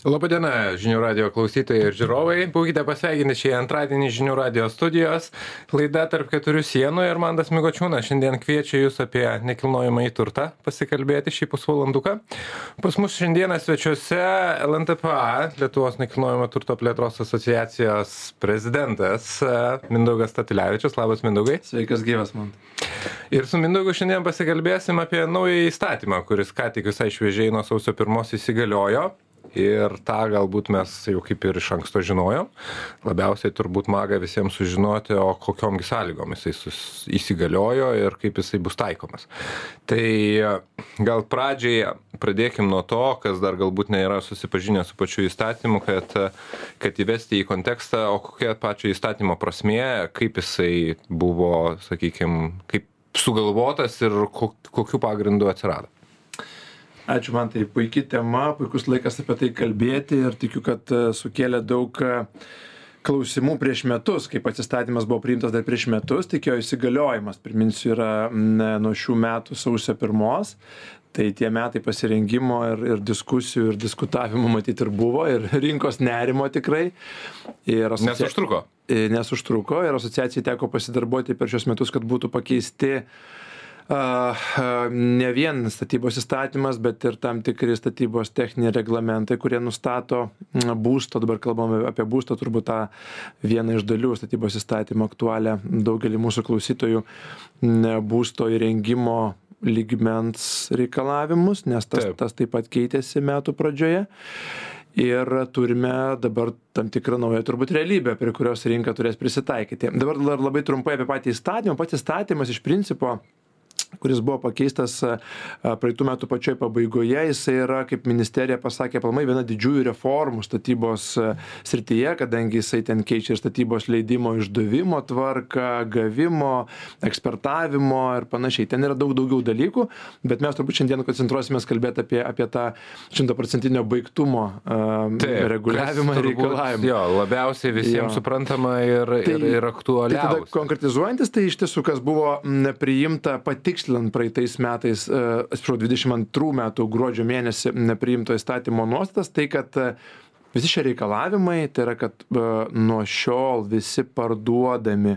Labadiena, žinių radio klausytojai ir žiūrovai. Būkite pasveikinti šį antradienį žinių radio studijos. Laida tarp keturių sienų ir Mandas Migočiūnas šiandien kviečia Jūs apie nekilnojamą į turtą pasikalbėti šį pusvalanduką. Pas mus šiandieną svečiuose LNTPA, Lietuvos nekilnojamo turto plėtros asociacijos prezidentas Mindaugas Statilevičius. Labas, Mindaugai. Sveikas gyvas man. Ir su Mindaugu šiandien pasikalbėsim apie naują įstatymą, kuris ką tik visai šviežiai nuo sausio pirmos įsigaliojo ir tą galbūt mes jau kaip ir iš anksto žinojom. Labiausiai turbūt maga visiems sužinoti, o kokiom sąlygom jisai įsigaliojo ir kaip jisai bus taikomas. Tai gal pradžiai pradėkim nuo to, kas dar galbūt nėra susipažinę su pačiu įstatymu, kad, kad įvesti į kontekstą, o kokia pačio įstatymo prasmė, kaip jisai buvo, sakykime, kaip sugalvotas ir kokiu pagrindu atsirado. Ačiū man, tai puikia tema, puikus laikas apie tai kalbėti ir tikiu, kad e, sukėlė daug e, klausimų prieš metus, kaip atsistatymas buvo priimtas dar prieš metus, tik jo įsigaliojimas, priminsiu, yra nuo šių metų sausio pirmos. Tai tie metai pasirengimo ir, ir diskusijų ir diskutavimo matyti ir buvo, ir rinkos nerimo tikrai. Ir asocia... Nes užtruko. E, nes užtruko ir asociacijai teko pasidarbuoti per šios metus, kad būtų pakeisti uh, ne vien statybos įstatymas, bet ir tam tikri statybos techniniai reglamentai, kurie nustato būsto, dabar kalbame apie būsto, turbūt tą vieną iš dalių statybos įstatymo aktualią daugelį mūsų klausytojų būsto įrengimo lygmens reikalavimus, nes tas taip. tas taip pat keitėsi metų pradžioje. Ir turime dabar tam tikrą naują turbūt realybę, prie kurios rinka turės prisitaikyti. Dabar labai trumpai apie patį įstatymą. Pats įstatymas iš principo kuris buvo pakeistas praeitų metų pačioj pabaigoje, jisai yra, kaip ministerija pasakė, palmai viena didžiųjų reformų statybos srityje, kadangi jisai ten keičia ir statybos leidimo išdavimo tvarką, gavimo, ekspertavimo ir panašiai. Ten yra daug daugiau dalykų, bet mes turbūt šiandien koncentruosimės kalbėti apie, apie tą šimtaprocentinio baigtumo uh, Taip, reguliavimą ir reikalavimą. Jo, labiausiai visiems jo. suprantama ir, tai, ir, ir aktualiausia. Tai tada konkretizuojantis, tai iš tiesų, kas buvo priimta patikslinti tikslinant praeitais metais, e, atsiprašau, 22 metų gruodžio mėnesį nepriimto įstatymo nuostatas, tai kad e, visi šie reikalavimai, tai yra, kad e, nuo šiol visi parduodami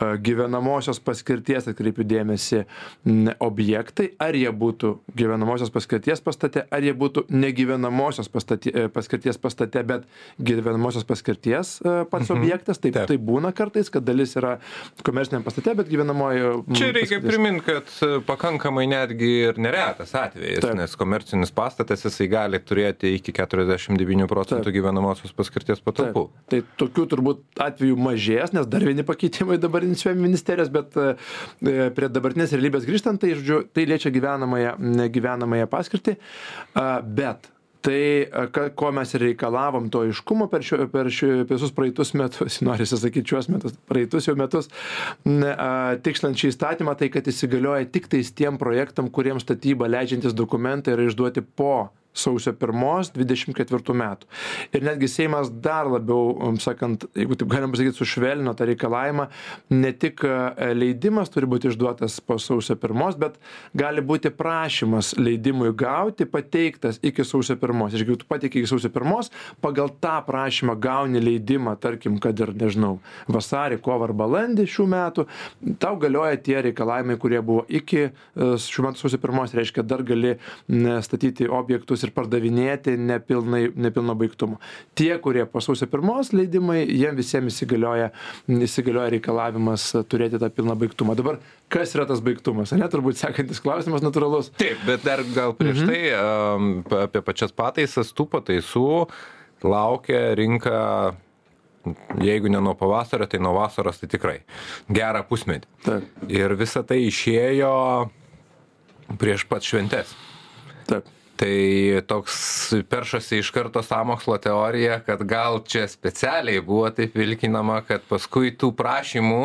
gyvenamosios paskirties atkreipiu dėmesį objektai, ar jie būtų gyvenamosios paskirties pastate, ar jie būtų negyvenamosios pastate, paskirties pastate, bet gyvenamosios paskirties pats mhm. objektas. Taip, taip. tai būna kartais, kad dalis yra komerciniam pastate, bet gyvenamojo. Čia reikia priminti, kad pakankamai netgi ir neretas atvejis, taip. nes komercinis pastatas jisai gali turėti iki 49 procentų taip. gyvenamosios paskirties patalpų. Taip. Tai tokių turbūt atvejų mažės, nes dar vieni pakeitimai dabar inicijuojami ministerijos, bet e, prie dabartinės realybės grįžtant, tai, žodžiu, tai liečia gyvenamąją, gyvenamąją paskirtį, bet tai ko mes ir reikalavom to aiškumo per, šio, per šio, visus praeitus metus, norisi sakyti šiuos metus, praeitus jau metus, tikslant šį įstatymą, tai kad įsigalioja tik tais tiem projektam, kuriems statyba leidžiantis dokumentai yra išduoti po sausio pirmos dvidešim ketvirtų metų. Ir netgi seimas dar labiau um, sakant jeigu taip galima pasakyt sušvelnino tą reikalavimą. Ne tik e, leidimas turi būti išduotas po sausio pirmos bet gali būti prašymas leidimui gauti pateiktas iki sausio pirmos. Reiškia jeigu tu pateikei iki sausio pirmos pagal tą prašymą gauni leidimą tarkim kad ir nežinau vasarį kovą ar balandį šių metų. Tau galioja tie reikalavimai kurie buvo iki e, šių metų sausio pirmos reiškia dar gali statyti objektus objektus ir pardavinėti nepilnai nepilno baigtumo tie kurie po sausio pirmos leidimai jiem visiem įsigalioja įsigalioja reikalavimas turėti tą pilną baigtumą dabar kas yra tas baigtumas ane turbūt sekantis klausimas natūralus taip bet dar gal prieš mhm. tai um, apie pačias pataisas tų pataisų laukia rinka jeigu ne nuo pavasario, tai nuo vasaros tai tikrai gerą pusmetį. Taip. Ir visa tai išėjo prieš pat šventes. Taip tai toks peršasi iš karto sąmokslo teorija kad gal čia specialiai buvo taip vilkinama kad paskui tų prašymų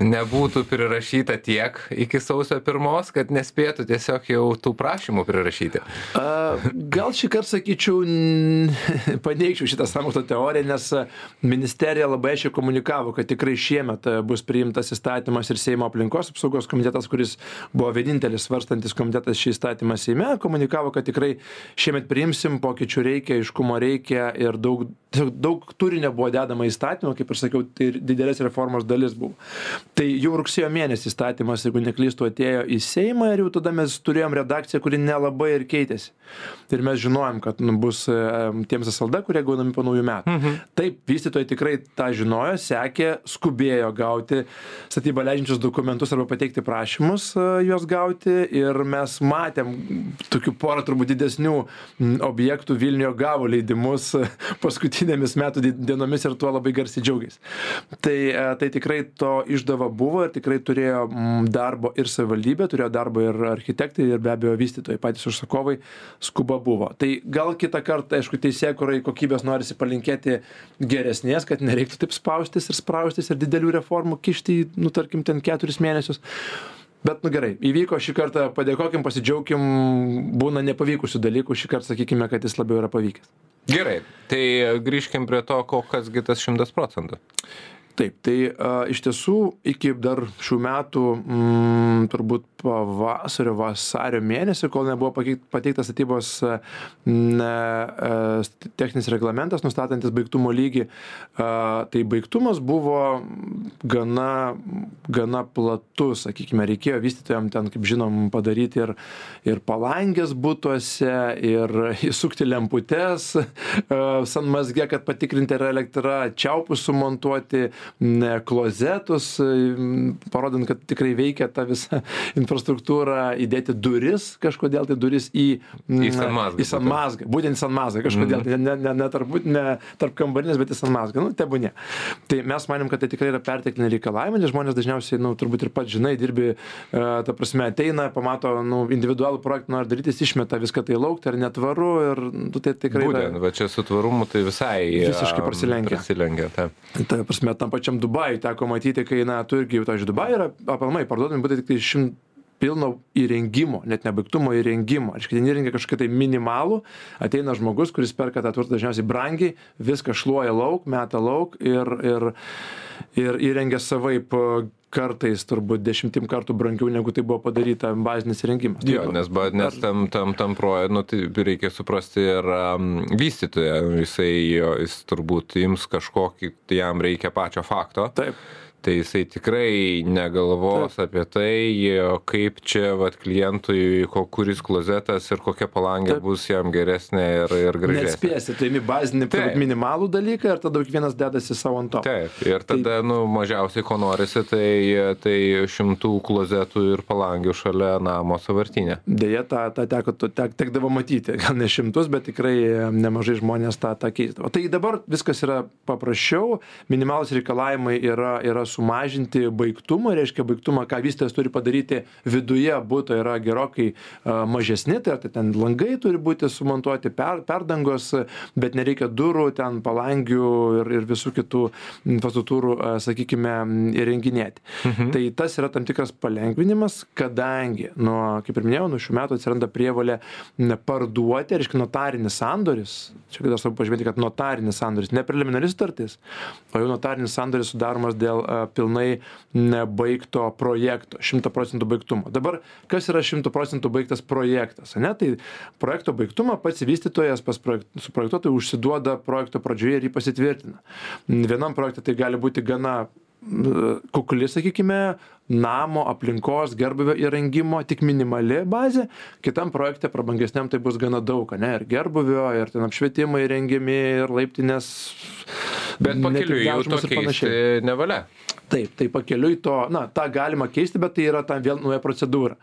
nebūtų prirašyta tiek iki sausio pirmos kad nespėtų tiesiog jau tų prašymų prirašyti. A, gal šįkart sakyčiau paneigčiau šitą sąmokslo teoriją nes ministerija labai aiškiai komunikavo kad tikrai šiemet bus priimtas įstatymas ir seimo aplinkos apsaugos komitetas kuris buvo vienintelis svarstantis komitetas šį įstatymą seime komunikavo kad tikrai tikrai šiemet priimsim pokyčių reikia aiškumo reikia ir daug daug turinio buvo dedama įstatymą kaip ir sakiau tai didelės reformos dalis buvo. Tai jau rugsėjo mėnesį įstatymas jeigu neklystu atėjo į seimą ir jau tada mes turėjom redakciją kuri nelabai ir keitėsi. Ir mes žinojom kad nu bus tiems SLD kurie gaunami po naujų metų. Mhm. taip vystytojai tikrai tą žinojo sekė skubėjo gauti statybą leidžiančius dokumentus arba pateikti prašymus e, juos gauti ir mes matėm tokių porą turbūt didesnių objektų vilniuje gavo leidimus paskutinėmis metų di- dienomis ir tuo labai garsiai džiaugiasi tai e, tai tikrai to išdava buvo ir tikrai turėjo darbo ir savivaldybė turėjo darbo ir architektai ir be abejo vystytojai patys užsakovai skuba buvo. Tai gal kitą kartą aišku teisėkūrai kokybės norisi palinkėti geresnės kad nereiktų taip spaustis ir spraustis ir didelių reformų kišti nu tarkim ten keturis mėnesius bet nu gerai įvyko šį kartą padėkokim pasidžiaukim būna nepavykusių dalykų šįkart sakykime kad jis labiau yra pavykęs Gerai, tai grįžkim prie to, kokias gi tas šimtas procentų. Taip tai iš tiesų iki dar šių metų mm, turbūt pavasario vasario mėnesį kol nebuvo pateiktas statybos techninis reglamentas nustatantis baigtumo lygį tai baigtumas buvo gana gana platus sakykime reikėjo vystytojam ten kaip žinom padaryti ir ir palangės butuose ir įsukti lemputes sanmazge kad patikrinti ar elektra čiaupus sumontuoti klozetus m, parodant kad tikrai veikia ta visa infrastruktūra įdėti duris kažkodėl tai duris į Į sanmazgą į sanmazgą būtent. Į sanmazgą kažkodėl. Tai ne ne ne tarp ne tarp kambarinės bet į sanmazgą nu tebūnie. Tai mes manėm kad tai tikrai yra pertekliniai reikalavimai nes žmonės dažniausiai nu turbūt ir pats žinai dirbi e, ta prasme ateina pamato nu individualų projektą nori darytis išmeta viską tai lauk tai yra netvaru ir nu tai tikrai yra Būtent, va čia su tvarumu tai visai Visiškai prasilenkia. Prasilenkia, taip. Ta prasme, tam pačiam Dubajui teko matyti, kai, na, tu irgi, iš Dubajų yra apalmai parduodami būtų tik tai šimt pilno įrengimo, net nebaigtumo įrengimo. Aišku, ten įrengia kažkokia tai minimalų, ateina žmogus, kuris perka tą turtą dažniausiai brangiai, viską šluoja lauk, meta lauk ir, ir, ir įrengia savaip kartais turbūt dešimtim kartų brangiau negu tai buvo padaryta bazinis įrengimas. Jo, nes, ba, nes tam, tam, tam projektui, nu, tai reikia suprasti ir um, vystytoją, jisai, jis turbūt ims kažkokį, jam reikia pačio fakto, Taip. Tai jisai tikrai negalvos apie tai, kaip čia, vat, klientui, ko, kuris klozetas ir kokia palangė Taip. bus jam geresnė ir, ir gražesnė. Nespėsi, tai imi bazinį, Taip. minimalų dalyką ir tada kiekvienas dedasi savo ant to. Taip, ir tada, nu, mažiausiai ko norisi, tai, tai šimtų klozetų ir palangių šalia namo savartinė. Deja, tą, tą teko, tek, tekdavo matyti, gal ne šimtus, bet tikrai nemažai žmonės tą, tą keisdavo. Tai dabar viskas yra paprasčiau, minimalus reikalavimai yra, yra sumažinti baigtumą, reiškia baigtumą, ką vystytojas turi padaryti viduje būtų yra gerokai mažesni, tai, tai ten langai turi būti sumontuoti, per, perdangos, bet nereikia durų, ten palangių ir, ir visų kitų infrastruktūrų, sakykime, įrenginėti. Mhm. Tai tas yra tam tikras palengvinimas, kadangi, nuo, kaip ir minėjau, nuo šių metų atsiranda prievalė parduoti, reiškia notarinis sandoris. Čia kad aš svarbu pažymėti, kad notarinis sandoris, ne preliminari sutartis, o jau notarinis sandoris sudaromas dėl a, pilnai nebaigto projekto, 100 procentų baigtumo. Dabar, kas yra 100 procentų baigtas projektas? Ne? Tai projekto baigtumą pats vystytojas pas projekt, su projektuotoju užsiduoda projekto pradžioje ir jį pasitvirtina. Vienam projektui tai gali būti gana n- kukli, sakykime, namo aplinkos gerbuvio įrengimo, tik minimali bazė. Kitam projekte prabangesniam tai bus gana daug, ne? Ir gerbuvio, ir ten apšvietimai rengiami, ir laiptinės. Bet pakeliui jau to keisti nevalia. Taip, tai pakeliui to, na, tą galima keisti, bet tai yra tam vėl nauja procedūra.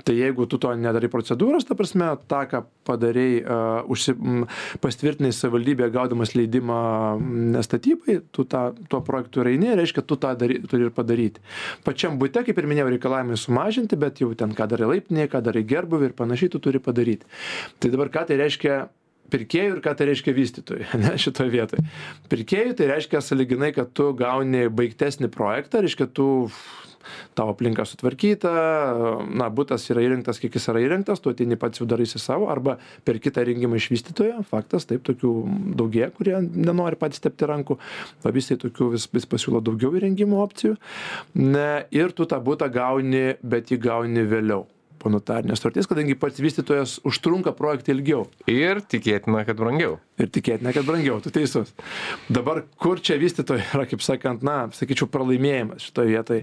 Tai jeigu tu to nedarai procedūros, ta prasme, tą, ką padarėjai, uh, užsi, m, pastvirtinai savivaldybėje gaudamas leidimą m, statybai, tu tą, tuo projektu ir eini, reiškia, tu tą dary, turi ir padaryti. Pačiam būte, kaip ir minėjau, reikalavimai sumažinti, bet jau ten, ką darai laiptinėje, ką darai gerbuvį ir panašiai, tu turi padaryti. Tai dabar ką tai reiškia pirkėjui ir ką tai reiškia vystytojui, ne, šitoje vietoje. Pirkėjui tai reiškia saliginai, kad tu gauni baigtesnį projektą, reiškia, tu tavo aplinka sutvarkyta, na, būtas yra įrengtas, kiek jis yra įrengtas, tu ateini pats jau darysi savo, arba per kitą rengimą iš vystytojo, faktas, taip, tokių daugie, kurie nenori patys tepti rankų, o visi tokių vis, vis pasiūlo daugiau įrengimo opcijų. Ne, ir tu tą būtą gauni, bet jį gauni vėliau. Po notarinės sutarties, kadangi pats vystytojas užtrunka projektą ilgiau. Ir tikėtina, kad brangiau. Ir tikėtina, kad brangiau, tu teisus. Dabar kur čia vystytojai yra, kaip sakant, na, sakyčiau, pralaimėjimas šitoje vietoje.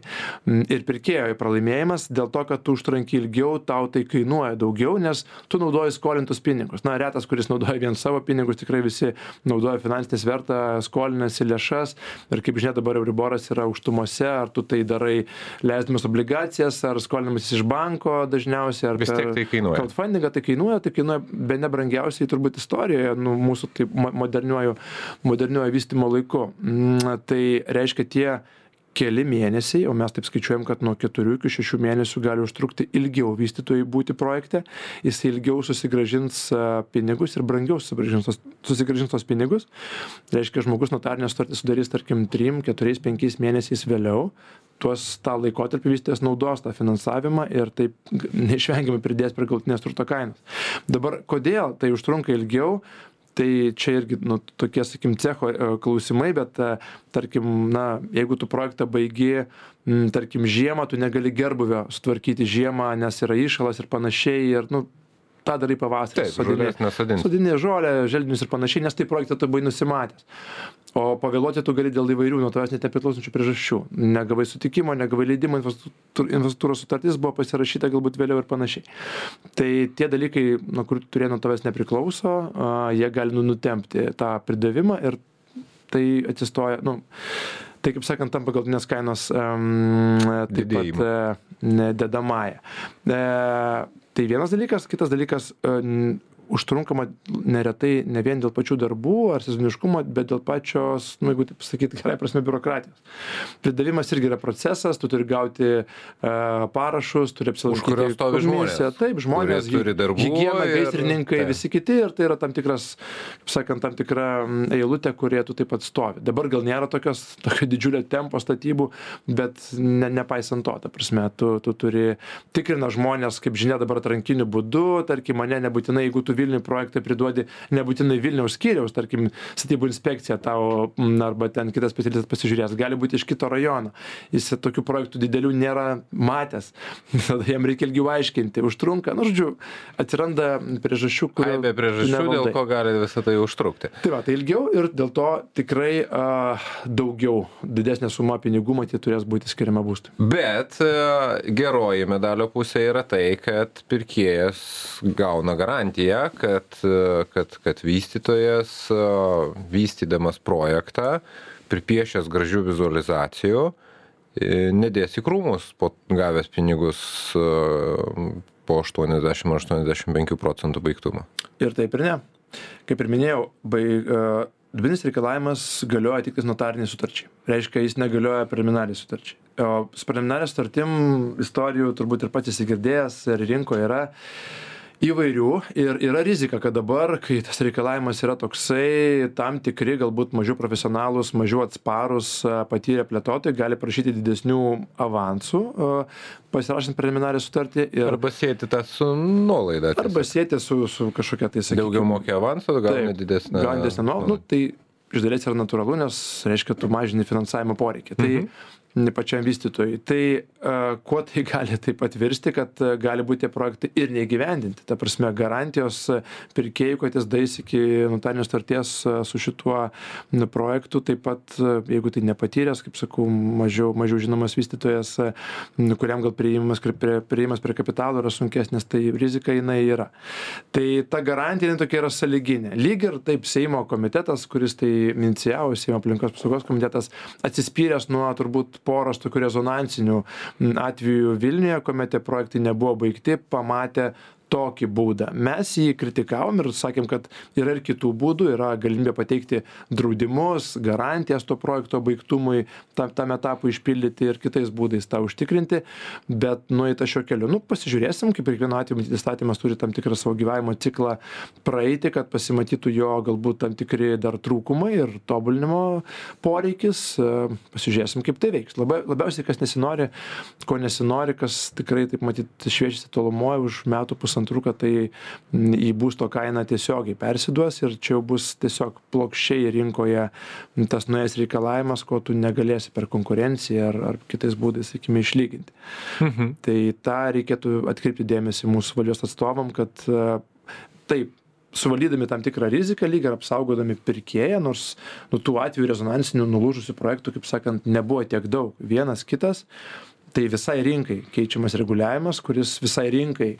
Ir pirkėjo pralaimėjimas dėl to, kad tu užtrunki ilgiau, tau tai kainuoja daugiau, nes tu naudoji skolintus pinigus. Na, retas, kuris naudoja vien savo pinigus, tikrai visi naudoja finansinės vertą, skolinasi lėšas. Ir kaip žinia, dabar Euriboras yra aukštumose, ar tu tai darai leisdamas obligacijas, ar skolinimas iš banko dažniausiai, ar vis tiek tai kainuoja. Crowdfundingą tai kainuoja, tai kainuoja be nebrangiausiai turbūt istorijoje, nu, mūsų taip moderniuoju, moderniuoju vystimo laiku. Mm, tai reiškia tie keli mėnesiai, o mes taip skaičiuojam, kad nuo 4 iki 6 mėnesių gali užtrukti ilgiau vystytojai būti projekte, jis ilgiau susigražins pinigus ir brangiau susigražins tos, susigražins tos pinigus. Reiškia, žmogus notarinę sutartį sudarys, tarkim, 3, 4, 5 mėnesiais vėliau, tuos tą laikotarpį vystytojas naudos tą finansavimą ir taip neišvengiamai pridės prie galtinės turto kainos. Dabar kodėl tai užtrunka ilgiau? Tai čia irgi nu tokie sakykim cecho e, klausimai bet e, tarkim na jeigu tu projektą baigi tarkim žiemą tu negali gerbūvio sutvarkyti žiemą nes yra įšalas ir panašiai ir nu tą darai pavasarį sodini sodini žolę želdinius ir panašiai nes tai projektą tu buvai nusimatęs. O pavėluoti tu gali dėl įvairių nuo tavęs nepriklausančių priežasčių. Negavai sutikimo negavai leidimo infrastruktūros sutartis buvo pasirašyta galbūt vėliau ir panašiai. Tai tie dalykai nuo kurių kurie nuo tavęs nepriklauso jie gali nu nutempti tą pridavimą ir tai atsistoja nu tai kaip sakant tampa galutinės kainos um, taip pat uh, dedamąja. Uh, tai vienas dalykas, kitas dalykas, uh, užtrunkama neretai ne vien dėl pačių darbų ar sezoniškumo, bet dėl pačios, nu, jeigu taip sakyti, gerai prasme, biurokratijos. Pridavimas irgi yra procesas, tu turi gauti uh, parašus, turi apsilankyti. Žmonės. Taip, žmonės. Turi darbų. Higiena, gaisrininkai, tai. visi kiti ir tai yra tam tikras, kaip sakant, tam tikra eilutė, kurie tu taip pat stovi. Dabar gal nėra tokios, tokio didžiulio tempo statybų, bet ne, nepaisant to, ta prasme, tu, tu turi tikrina žmonės, kaip žinia, dabar atrankiniu būdu, tarkim, mane nebūtinai, jeigu tu vilniui projektą priduodi nebūtinai vilniaus skyriaus tarkim statybų inspekcija tau arba ten kitas specialistas pasižiūrės gali būti iš kito rajono. Jis tokių projektų didelių nėra matęs. Tada jam reikia ilgiau aiškinti. Užtrunka nu žodžiu atsiranda priežasčių kurių be priežasčių dėl ko gali visa tai užtrukti. Tai va tai ilgiau ir dėl to tikrai a, daugiau didesnė suma pinigų matyt turės būti skiriama būstui. Bet a, geroji medalio pusė yra tai kad pirkėjas gauna garantiją kad, kad, kad vystytojas, vystydamas projektą, pripiešęs gražių vizualizacijų, nedės į krūmus po gavęs pinigus po 80-85 procentų baigtumo. Ir taip ir ne. Kaip ir minėjau, baig, Dvinis reikalavimas galioja tik notariniai sutarčiai. Reiškia, jis negalioja preliminariai sutarčiai. O preliminariai sutartim istorijų turbūt ir pats įsigirdėjęs ir rinkoje yra. Uh, įvairių ir yra rizika kad dabar kai tas reikalavimas yra toksai tam tikri galbūt mažiau profesionalūs mažiau atsparūs patyrę plėtotojai gali prašyti didesnių avansų pasirašant preliminarią sutartį ir arba sieti tą su nuolaida arba sieti su su kažkokia tai sakykim daugiau moki avanso gauni didesnę gauni didesnę nuolaidą nu tai iš dalies yra natūralu nes reiškia tu mažini finansavimo poreikį. Tai mhm pačiam vystytojui. Tai kuo tai gali taip pat virsti, kad gali būti tie projektai ir neįgyvendinti. Ta prasme, garantijos pirkėjų, kad jis dais iki notarinės starties su šituo projektu, taip pat, jeigu tai nepatyręs, kaip sakau, mažiau, mažiau žinomas vystytojas, kuriam gal prieimas prie, prieimas prie kapitalo yra sunkesnis, tai rizika jinai yra. Tai ta garantija tokia yra saliginė. Lyg ir taip Seimo komitetas, kuris tai inicijavo, Seimo aplinkos apsaugos komitetas, atsispyręs nuo turbūt poros tokių rezonansinių atvejų vilniuje kuomet tie projektai nebuvo baigti pamatė tokį būdą. Mes jį kritikavom ir sakėm kad yra ir kitų būdų yra galimybė pateikti draudimus garantijas to projekto baigtumui tam tam etapui išpildyti ir kitais būdais tą užtikrinti bet nueita šiuo keliu. Nu pasižiūrėsim kaip kiekvienu atveju matyt įstatymas turi tam tikrą savo gyvavimo ciklą praeiti kad pasimatytų jo galbūt tam tikri dar trūkumai ir tobulinimo poreikis. Pasižiūrėsim kaip tai veiks. Labai labiausiai kas nesinori ko nesinori kas tikrai taip matyt šviečiasi tolumoj už metų pusantrų kad tai į būsto kainą tiesiogiai persiduos ir čia jau bus tiesiog plokščiai rinkoje tas naujas reikalavimas ko tu negalėsi per konkurenciją ar ar kitais būdais sakykime išlyginti Mhm. tai tą reikėtų atkreipti dėmesį mūsų valdžios atstovam kad a, taip suvaldydami tam tikrą riziką lyg ir apsaugodami pirkėją nors nu tų atvejų rezonansinių nulūžusių projektų kaip sakant nebuvo tiek daug vienas kitas tai visai rinkai keičiamas reguliavimas kuris visai rinkai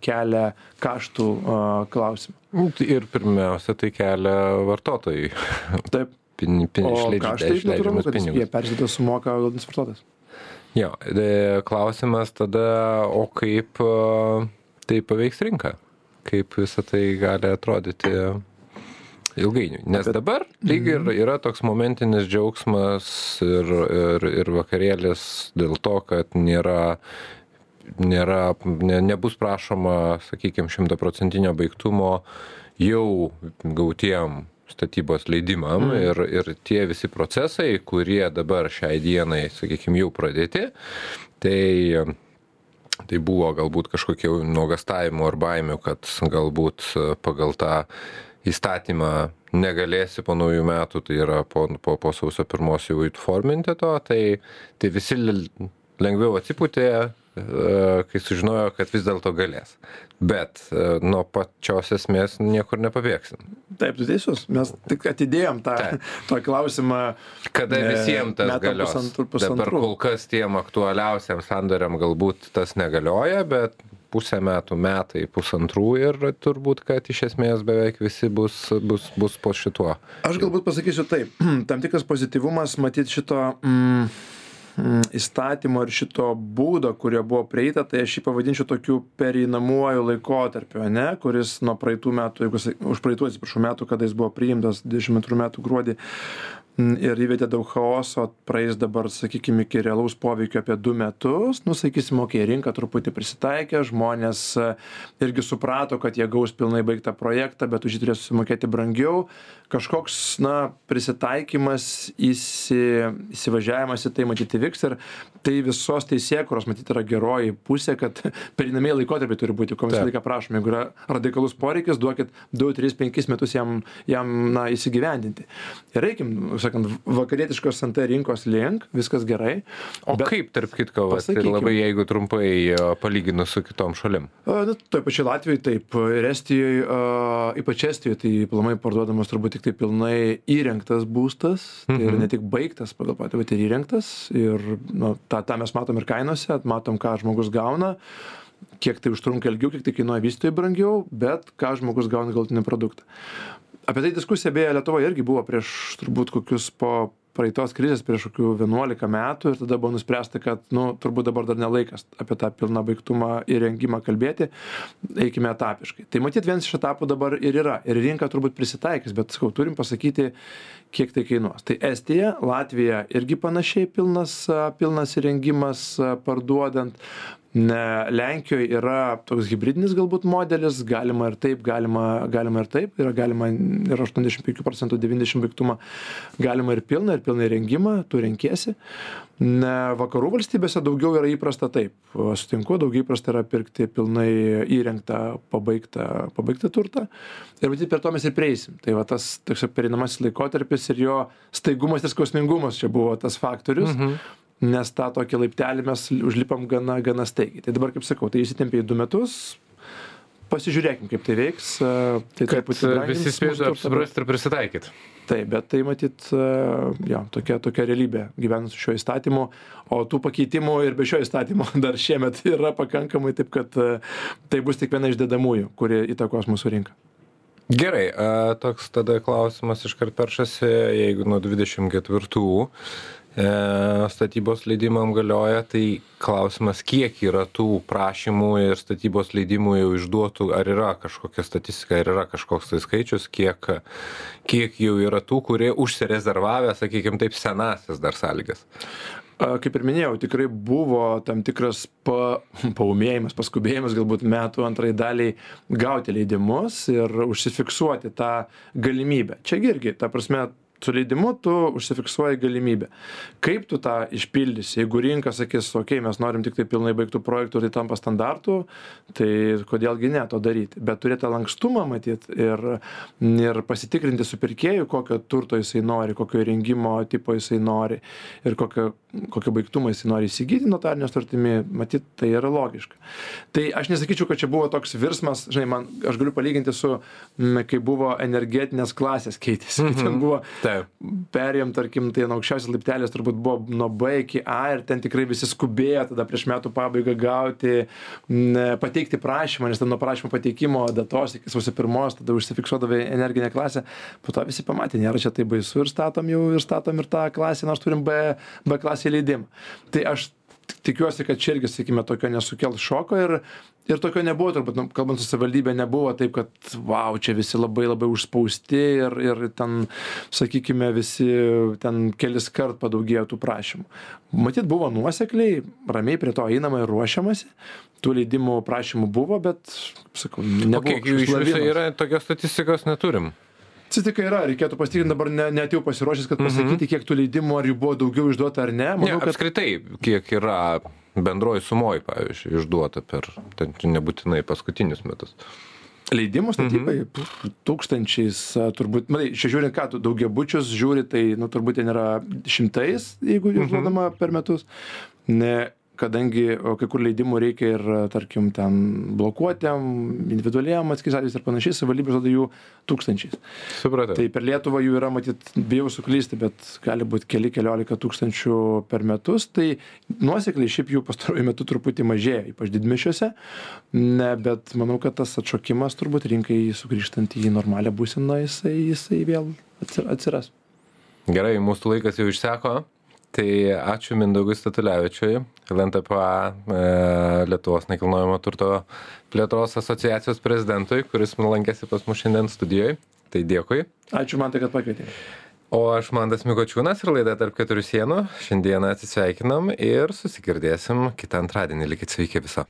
kelia kaštų a, klausimą Nu, tai Ir pirmiausia, tai kelia vartotojai. taip Pin, pin, o išleidži- kaštai natūralu kad jie persiduoda sumoka galutinis vartotojas Jo, e, klausimas tada, o kaip e, tai paveiks rinką? Kaip visą tai gali atrodyti ilgainiui? Nes Apie- dabar lyg ir Mhm. yra toks momentinis džiaugsmas ir, ir, ir vakarėlis dėl to, kad nėra nėra, ne, nebus prašoma, sakykime, šimtaprocentinio baigtumo jau gautiem statybos leidimam Mm. ir, ir tie visi procesai, kurie dabar šiai dienai, sakykime, jau pradėti, tai tai buvo galbūt kažkokių nuogastavimų ar baimių, kad galbūt pagal tą įstatymą negalėsi po naujų metų, tai yra po, po, po sausio pirmos jau įforminti to, tai, tai visi lengviau atsipūtė, kai sužinojo, kad vis dėlto galės. Bet e, nuo pačios esmės niekur nepabėgsim. taip tu teisus mes tik atidėjom tą tą klausimą Kada Ne, visiems tas galios. pusantrų- Dabar pusantrų. kol kas tiem aktualiausiam sandoriam galbūt tas negalioja, bet pusę metų, metai, pusantrų ir turbūt, kad iš esmės beveik visi bus, bus, bus po šituo. Aš galbūt pasakysiu taip, tam tikras pozityvumas matyt šito mm, įstatymo ir šito būdo, kurio buvo prieita, tai aš jį pavadinčiau tokiu pereinamuoju laikotarpiu, ne, kuris nuo praeitų metų, jeigu už praeitų atsiprašau metų, kada jis buvo priimtas 22 metų gruodį mm, ir įvedė daug chaoso, praeis dabar, sakykime, iki realaus poveikio apie du metus, nu, sakysim, okei, rinka truputį prisitaikė, žmonės e, irgi suprato, kad jie gaus pilnai baigtą projektą, bet už jį turės sumokėti brangiau. Kažkoks, na, prisitaikymas, įsi, įsivažiavimas į tai matyti vyks ir tai visos teisėkuros, matyti, yra geroji pusė, kad perinamieji laikotarpiai turi būti, ko visą laiką prašome. Jeigu yra radikalus poreikis, duokit 2, 3, 5 metus jam, jam na, įsigyvendinti. Ir reikim, sakant, vakarietiškos ant rinkos link, viskas gerai. O Bet- kaip, tarp kitko, vat, ir labai jeigu trumpai palyginus su kitom šalim? A, Nu, toj pačioj Latvijoje taip, ir Estijoje, ypač Estijoje, tai planai parduodamas turbūt tik tai pilnai įrengtas būstas, tai Mhm. ne tik baigtas pagal patį, bet ir įrengtas. Ir nu, tą, tą mes matom ir kainose, matom, ką žmogus gauna, kiek tai užtrunka ilgiau, kiek tai kainuoja vystytojai brangiau, bet ką žmogus gauna galutinį produktą. Apie tai diskusija beje Lietuvoje irgi buvo prieš turbūt kokius po praeitos krizės prieš kokių 11 metų ir tada buvo nuspręsta, kad, nu, turbūt dabar dar nelaikas apie tą pilną baigtumą įrengimą kalbėti, eikime etapiškai. Tai matyt, vienas iš etapų dabar ir yra. Ir rinka turbūt prisitaikys, bet, sakau, turim pasakyti, kiek tai kainuos. Tai Estija, Latvija irgi panašiai pilnas, pilnas įrengimas parduodant. Ne, Lenkijoje yra toks hybridinis galbūt modelis, galima ir taip, galima, galima ir taip, yra galima ir 85 procentų 90 baigtumą, galima ir pilną, ir pilną įrengimą, tu renkiesi. Ne, vakarų valstybėse daugiau yra įprasta taip, sutinku, daugiau įprasta yra pirkti pilnai įrengtą, pabaigtą, pabaigtą turtą. Ir matyt, per to mes ir prieisim. Tai va tas toks perinamasis laikotarpis ir jo staigumas ir skausmingumas čia buvo tas faktorius. Mhm nes tą tokį laiptelį mes užlipam gana, gana staigiai. Tai dabar, kaip sakau, tai įsitempė į du metus, pasižiūrėkim, kaip tai veiks. e, Tai Kad e, visi spėtų apsiprasti ir prisitaikyti. Taip, bet tai matyt, e, jo, tokia, tokia realybė gyvenant su šiuo įstatymu, o tų pakeitimų ir be šio įstatymo dar šiemet yra pakankamai, taip kad tai bus tik viena iš dedamųjų, kuri įtakos mūsų rinką. Gerai, toks tada klausimas iškart peršasi, jeigu nuo 24 e, statybos leidimam galioja, tai klausimas, kiek yra tų prašymų ir statybos leidimų jau išduotų, ar yra kažkokia statistika, ar yra kažkoks tai skaičius, kiek, kiek jau yra tų, kurie užsirezervavę, sakykime taip, senasias dar sąlygas. Kaip ir minėjau, tikrai buvo tam tikras pa, paumėjimas, paskubėjimas galbūt metų antrai daliai gauti leidimus ir užsifiksuoti tą galimybę. Čia irgi, ta prasme, su leidimu tu užsifiksuoji galimybę kaip tu tą išpildysi jeigu rinka sakys okei mes norim tiktai pilnai baigtų projektų ir tai tampa standartu tai kodėl gi ne to daryti bet turėt tą lankstumą matyt ir ir pasitikrinti su pirkėju kokio turto jisai nori kokio įrengimo tipo jisai nori ir kokio kokio baigtumo jisai nori įsigyti notarine sutartimi matyt tai yra logiška tai aš nesakyčiau kad čia buvo toks virsmas žinai man aš galiu palyginti su kai buvo energetinės klasės keitėsi mm -hmm. ten buvo Taip. Perėjom tarkim tai nuo aukščiausios laiptelės turbūt buvo nuo B iki A ir ten tikrai visi skubėjo tada prieš metų pabaigą gauti m, pateikti prašymą nes ten nuo prašymo pateikimo datos iki sausio pirmos tada užsifiksuodavai energinę klasę. Po to visi pamatė nėra čia taip baisu ir statom jau ir statom ir tą klasę nors turim B B klasę leidimą. Tai aš tikiuosi kad čia irgi sakykime tokio nesukels šoko ir ir tokio nebuvo turbūt nu kalbant su savivaldybe nebuvo taip kad vau čia visi labai labai užspausti ir ir ten sakykime visi ten keliskart padaugėjo tų prašymų. Matyt buvo nuosekliai ramiai prie to einama ir ruošiamasi. Tų leidimų prašymų buvo bet sakau O nebuvo kiek jų iš viso yra, tokios statistikos neturim. Statistika yra, reikėtų pasitikrinti dabar, ne, netėjau pasiruošęs, kad pasakyti, kiek tų leidimų, ar jų buvo daugiau išduota ar ne. Manau, kad apskritai, kiek yra bendroji sumoji, pavyzdžiui, išduota per, ten nebūtinai paskutinius metus. leidimų statybai mhm. tūkstančiais, a, turbūt, matai, čia žiūrint, ką tu daugiabučius žiūri, tai, nu, turbūt ten yra šimtais, jeigu išduodama per metus. Ne, kadangi kai kur leidimų reikia ir tarkim ten blokuotiem individualiem atskirais atvejais ir panašiai savivaldybės duoda jų tūkstančiais Supratau. tai per lietuvą jų yra matyt bijau suklysti bet gali būt keli keliolika tūkstančių per metus tai nuosekliai šiaip jų pastaruoju metu truputį mažėja ypač didmiesčiuose ne bet manau kad tas atšokimas turbūt rinkai sugrįžtant į normalią būseną jisai jisai vėl atsi- atsiras Gerai, mūsų laikas jau išseko. Tai ačiū Mindaugui Statulevičiui, LNTPA e, Lietuvos nekilnojamo turto plėtros asociacijos prezidentui, kuris lankėsi pas mus šiandien studijoje. Tai dėkui. ačiū man tai kad pakvietei O aš Mandas Mikočiūnas ir laida tarp keturių sienų. Šiandieną atsisveikinam ir susigirdėsim kitą antradienį. Likit sveiki viso.